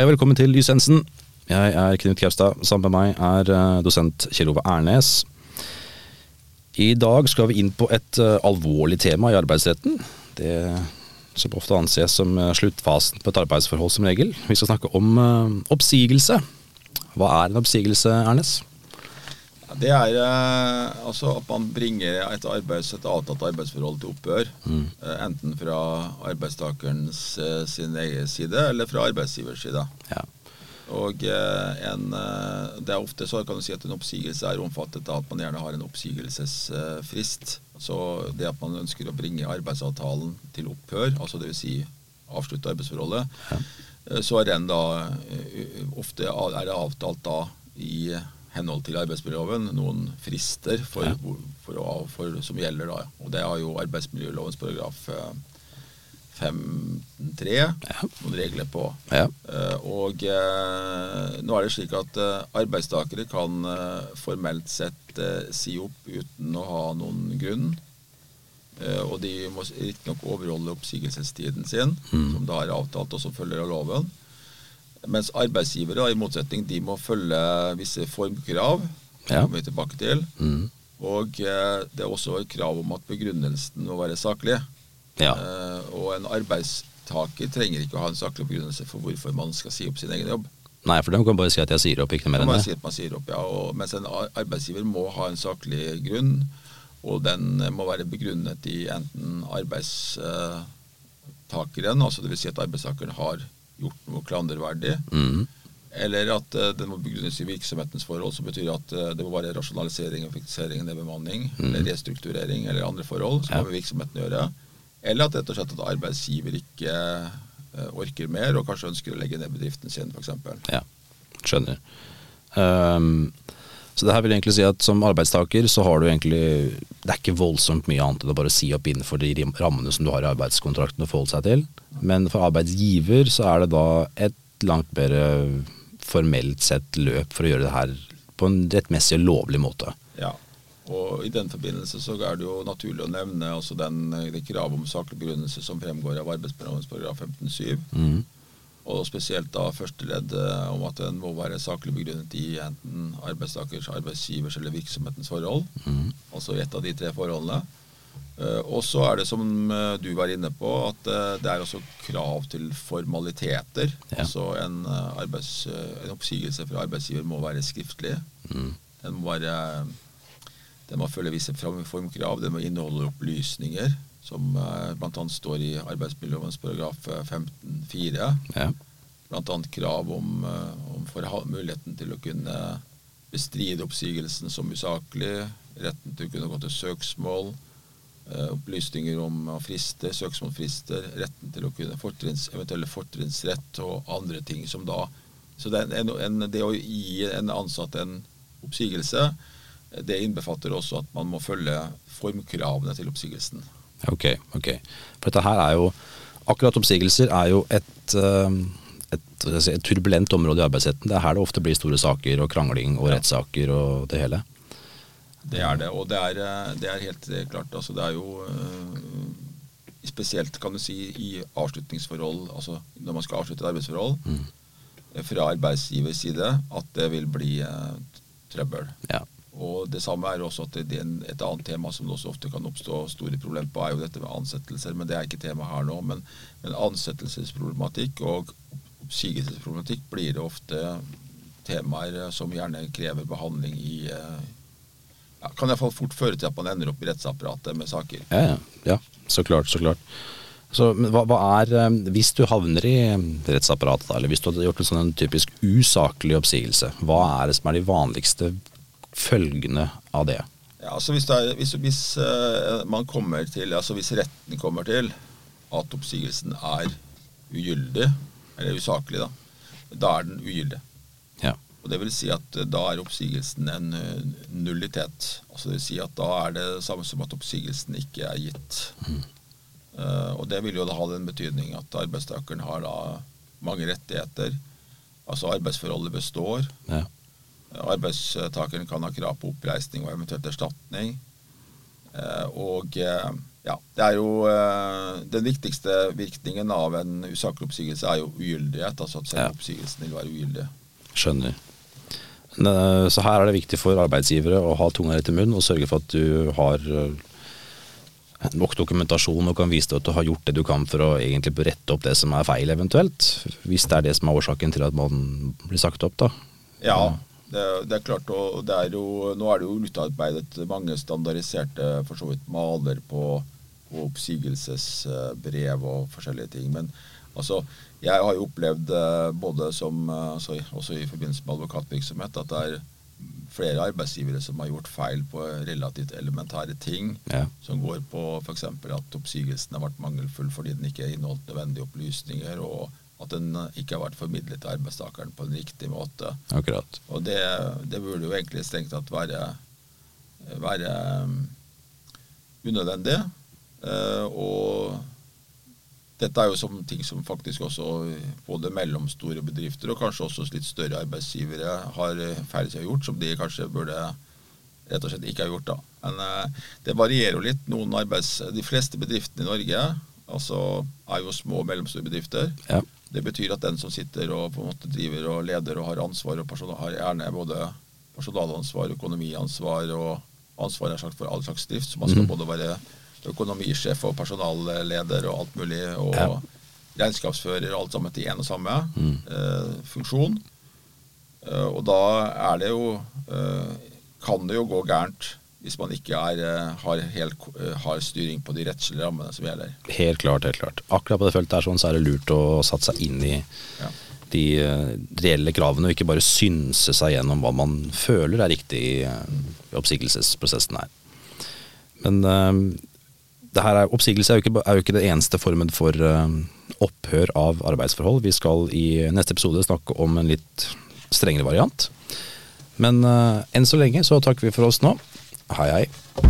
Hei og velkommen til Lysensen. Jeg er Knut Kaustad. Sammen med meg er eh, dosent Kjell Ove Ernes. I dag skal vi inn på et eh, alvorlig tema i arbeidsretten. Det som ofte anses som eh, sluttfasen på et arbeidsforhold som regel. Vi skal snakke om eh, oppsigelse. Hva er en oppsigelse, Ærnes? Det er eh, altså at man bringer et, arbeids, et avtalt arbeidsforhold til opphør. Eh, enten fra arbeidstakerens eh, sin egen side eller fra arbeidsgivers side. Ja. Og en, det er ofte så kan du si at en oppsigelse er omfattet av at man gjerne har en oppsigelsesfrist. Så det at man ønsker å bringe arbeidsavtalen til opphør, altså dvs. Si avslutte arbeidsforholdet, ja. så er den da ofte er det avtalt da i henhold til arbeidsmiljøloven noen frister for, Ja. for, for, for, som gjelder da. Og det har jo arbeidsmiljølovens paragraf eh, 5.3 Ja. noen regler på. Ja. Eh, Og eh, nå er det slik at eh, arbeidstakere kan eh, formelt sett eh, si opp uten å ha noen grunn. Eh, og de må riktignok overholde oppsigelsestiden sin, som da er avtalt og som følger av loven. Mens arbeidsgivere, i motsetning, de må følge visse formkrav. Ja. kommer vi tilbake til. Mm. Og eh, det er også et krav om at begrunnelsen må være saklig. Ja. Eh, og en arbeidstaker trenger ikke å ha en saklig begrunnelse for hvorfor man skal si opp sin egen jobb. Nei, for de kan bare si at jeg sier opp, ikke noe mer Man enn det. si at man sier opp, ja. Og, mens en arbeidsgiver må ha en saklig grunn, og den må være begrunnet i enten arbeidstakeren, altså dvs. Si at arbeidstakeren har gjort noe klanderverdig, Mm. eller at uh, den må begrunnes i virksomhetens forhold, som betyr at uh, det må være rasjonalisering, effektivisering, nedbemanning, eller restrukturering eller andre forhold som Ja. har med virksomheten å gjøre. Eller at rett og slett at arbeidsgiver ikke uh, orker mer og kanskje ønsker å legge ned bedriften sin, f.eks. Ja, skjønner. Ehm, så det her vil egentlig si at som arbeidstaker så har du egentlig Det er ikke voldsomt mye annet enn å bare si opp innenfor de rammene som du har i arbeidskontrakten å forholde seg til. Men for arbeidsgiver så er det da et langt bedre formelt sett løp for å gjøre det her på en rettmessig og lovlig måte. Ja, og i den forbindelse så er det jo naturlig å nevne også den, det kravet om saklig begrunnelse som fremgår av arbeidsmiljølovens paragraf 15-7, Mm. Og spesielt da første ledd eh, om at den må være saklig begrunnet i enten arbeidstakers, arbeidsgivers eller virksomhetens forhold, Mm. altså i ett av de tre forholdene. Eh, og så er det som eh, du var inne på, at det er også krav til formaliteter. Ja. Altså en, arbeids, en oppsigelse fra arbeidsgiver må være skriftlig. Mm. Den må være den må følge visse formkrav. Den må inneholde opplysninger, som eh, bl.a. står i arbeidsmiljølovens paragraf eh, 15-4. Ja. Bl.a. krav om, eh, om muligheten til å kunne bestride oppsigelsen som usaklig, retten til å kunne gå til søksmål, eh, opplysninger om eh, frister, søksmålfrister, retten til å kunne fortrins, eventuelle fortrinnsrett og andre ting som da Så det, en, en, det å gi en ansatt en oppsigelse, eh, det innbefatter også at man må følge formkravene til oppsigelsen. Ok, ok. For dette her er jo Akkurat oppsigelser er jo et, eh, et, et turbulent område i arbeidsretten. Det er her det ofte blir store saker og krangling og rettssaker og det hele. Det er det, og det er, eh, det er helt eh, klart. Altså det er jo spesielt, kan du si, i avslutningsforhold, altså når man skal avslutte et arbeidsforhold, Mm. fra arbeidsgivers side, at det vil bli trøbbel. Ja. Og det samme er også at det er et annet tema som det også ofte kan oppstå store problemer på, er jo dette med ansettelser. Men det er ikke tema her nå. Men, men ansettelsesproblematikk og oppsigelsesproblematikk blir det ofte temaer eh, som gjerne krever behandling i eh, ja, Kan iallfall fort føre til at man ender opp i rettsapparatet med saker. Ja, ja. Så klart, så klart. Så hva, hva er eh, Hvis du havner i rettsapparatet, eller hvis du hadde gjort en sånn typisk usaklig oppsigelse, hva er det som er de vanligste følgene av det? Ja, altså hvis, er, hvis, hvis eh, man kommer til, altså hvis retten kommer til at oppsigelsen er ugyldig, eller usaklig, da, da er den ugyldig. Ja. Og det vil si at eh, da er oppsigelsen en eh, nullitet. Altså det vil si at da er det samme som at oppsigelsen ikke er gitt. Eh, og det vil jo da ha den betydning at arbeidstakeren har da mange rettigheter. Altså arbeidsforholdet består. ja. Arbeidstakeren kan ha krav på oppreisning og eventuelt erstatning. Eh, Og eh, Ja, det er jo eh, Den viktigste virkningen av en usaklig oppsigelse er jo ugyldighet. Altså at selv oppsigelsen vil være ugyldig. Skjønner. Så her er det viktig for arbeidsgivere å ha tunga rett i munnen og sørge for at du har nok dokumentasjon og kan vise deg at du har gjort det du kan for å egentlig rette opp det som er feil, eventuelt. Hvis det er det som er årsaken til at man blir sagt opp, da. Ja, det, det er klart. Og det er jo, nå er det jo utarbeidet mange standardiserte for så vidt maler på, på oppsigelsesbrev og forskjellige ting. Men altså, jeg har jo opplevd eh, både som eh, altså, også i forbindelse med advokatvirksomhet at det er flere arbeidsgivere som har gjort feil på relativt elementære ting. Ja. Som går på f.eks. at oppsigelsen har vært mangelfull fordi den ikke inneholdt nødvendige opplysninger, og at den ikke har vært formidlet til arbeidstakeren på en riktig måte. Akkurat. Og det, det burde jo egentlig strengt tatt være, være um, unødvendig. Eh, og dette er jo som ting som faktisk også både mellomstore bedrifter og kanskje også litt større arbeidsgivere har eh, ferdig seg gjort, som de kanskje burde rett og slett ikke ha gjort. da. Men eh, det varierer jo litt. Noen arbeids, De fleste bedriftene i Norge altså, er jo små og mellomstore bedrifter. Ja. Det betyr at den som sitter og på en måte driver og leder og har ansvar, og har gjerne både personalansvar, økonomiansvar og ansvar for all slags drift. Så man skal mm. både være økonomisjef og personalleder og alt mulig, og Ja. regnskapsfører og alt sammen til én og samme Mm. eh, funksjon. Eh, og da er det jo eh, Kan det jo gå gærent hvis man ikke er, eh, har, helt, eh, har styring på de rettslige rammene som gjelder. Helt klart, helt klart. Akkurat på det feltet her sånn, så er det lurt å satse seg inn i Ja. de eh, reelle kravene, og ikke bare synse seg gjennom hva man føler er riktig i oppsigelsesprosessen her. Men det her er, oppsigelse er jo, ikke, er jo ikke det eneste formen for opphør av arbeidsforhold. Vi skal i neste episode snakke om en litt strengere variant. Men enn så lenge så takker vi for oss nå. Hei, hei.